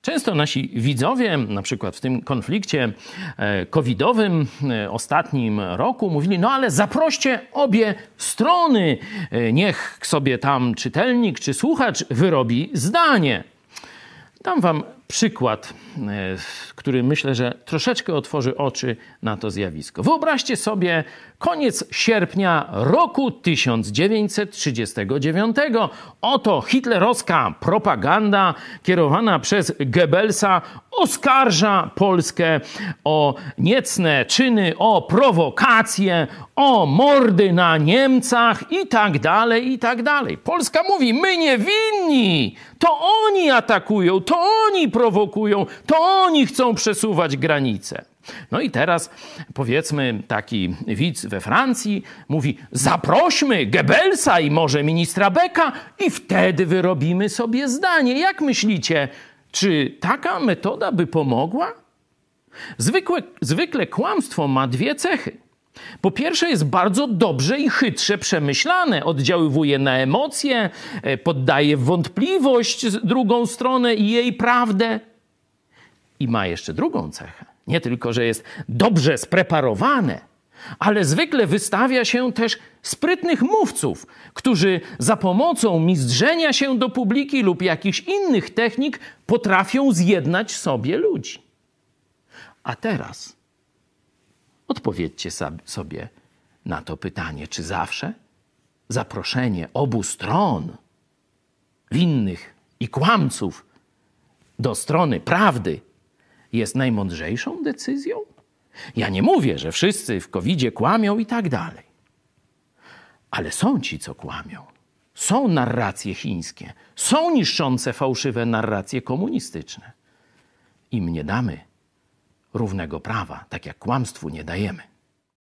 Często nasi widzowie, na przykład w tym konflikcie e, covidowym e, ostatnim roku, mówili: No ale zaproście obie strony, e, niech sobie tam czytelnik czy słuchacz wyrobi zdanie. Dam wam przykład, który myślę, że troszeczkę otworzy oczy na to zjawisko. Wyobraźcie sobie koniec sierpnia roku 1939. Oto hitlerowska propaganda kierowana przez Goebbelsa oskarża Polskę o niecne czyny, o prowokacje, o mordy na Niemcach i tak dalej, i tak dalej. Polska mówi, my nie winni, to oni atakują, to oni prowokują, to oni chcą przesuwać granice. No i teraz powiedzmy taki widz we Francji mówi: zaprośmy Goebbelsa i może ministra Becka, i wtedy wyrobimy sobie zdanie. Jak myślicie, czy taka metoda by pomogła? Zwykłe, zwykle kłamstwo ma dwie cechy. Po pierwsze, jest bardzo dobrze i chytrze przemyślane, oddziaływuje na emocje, e, poddaje wątpliwość drugą stronę i jej prawdę. I ma jeszcze drugą cechę. Nie tylko, że jest dobrze spreparowane, ale zwykle wystawia się też sprytnych mówców, którzy za pomocą mizdrzenia się do publiki lub jakichś innych technik potrafią zjednać sobie ludzi. A teraz odpowiedzcie sobie na to pytanie, czy zawsze zaproszenie obu stron, winnych i kłamców, do strony prawdy jest najmądrzejszą decyzją? Ja nie mówię, że wszyscy w covid kłamią i tak dalej. Ale są ci, co kłamią. Są narracje chińskie, są niszczące fałszywe narracje komunistyczne. Im nie damy równego prawa, tak jak kłamstwu nie dajemy.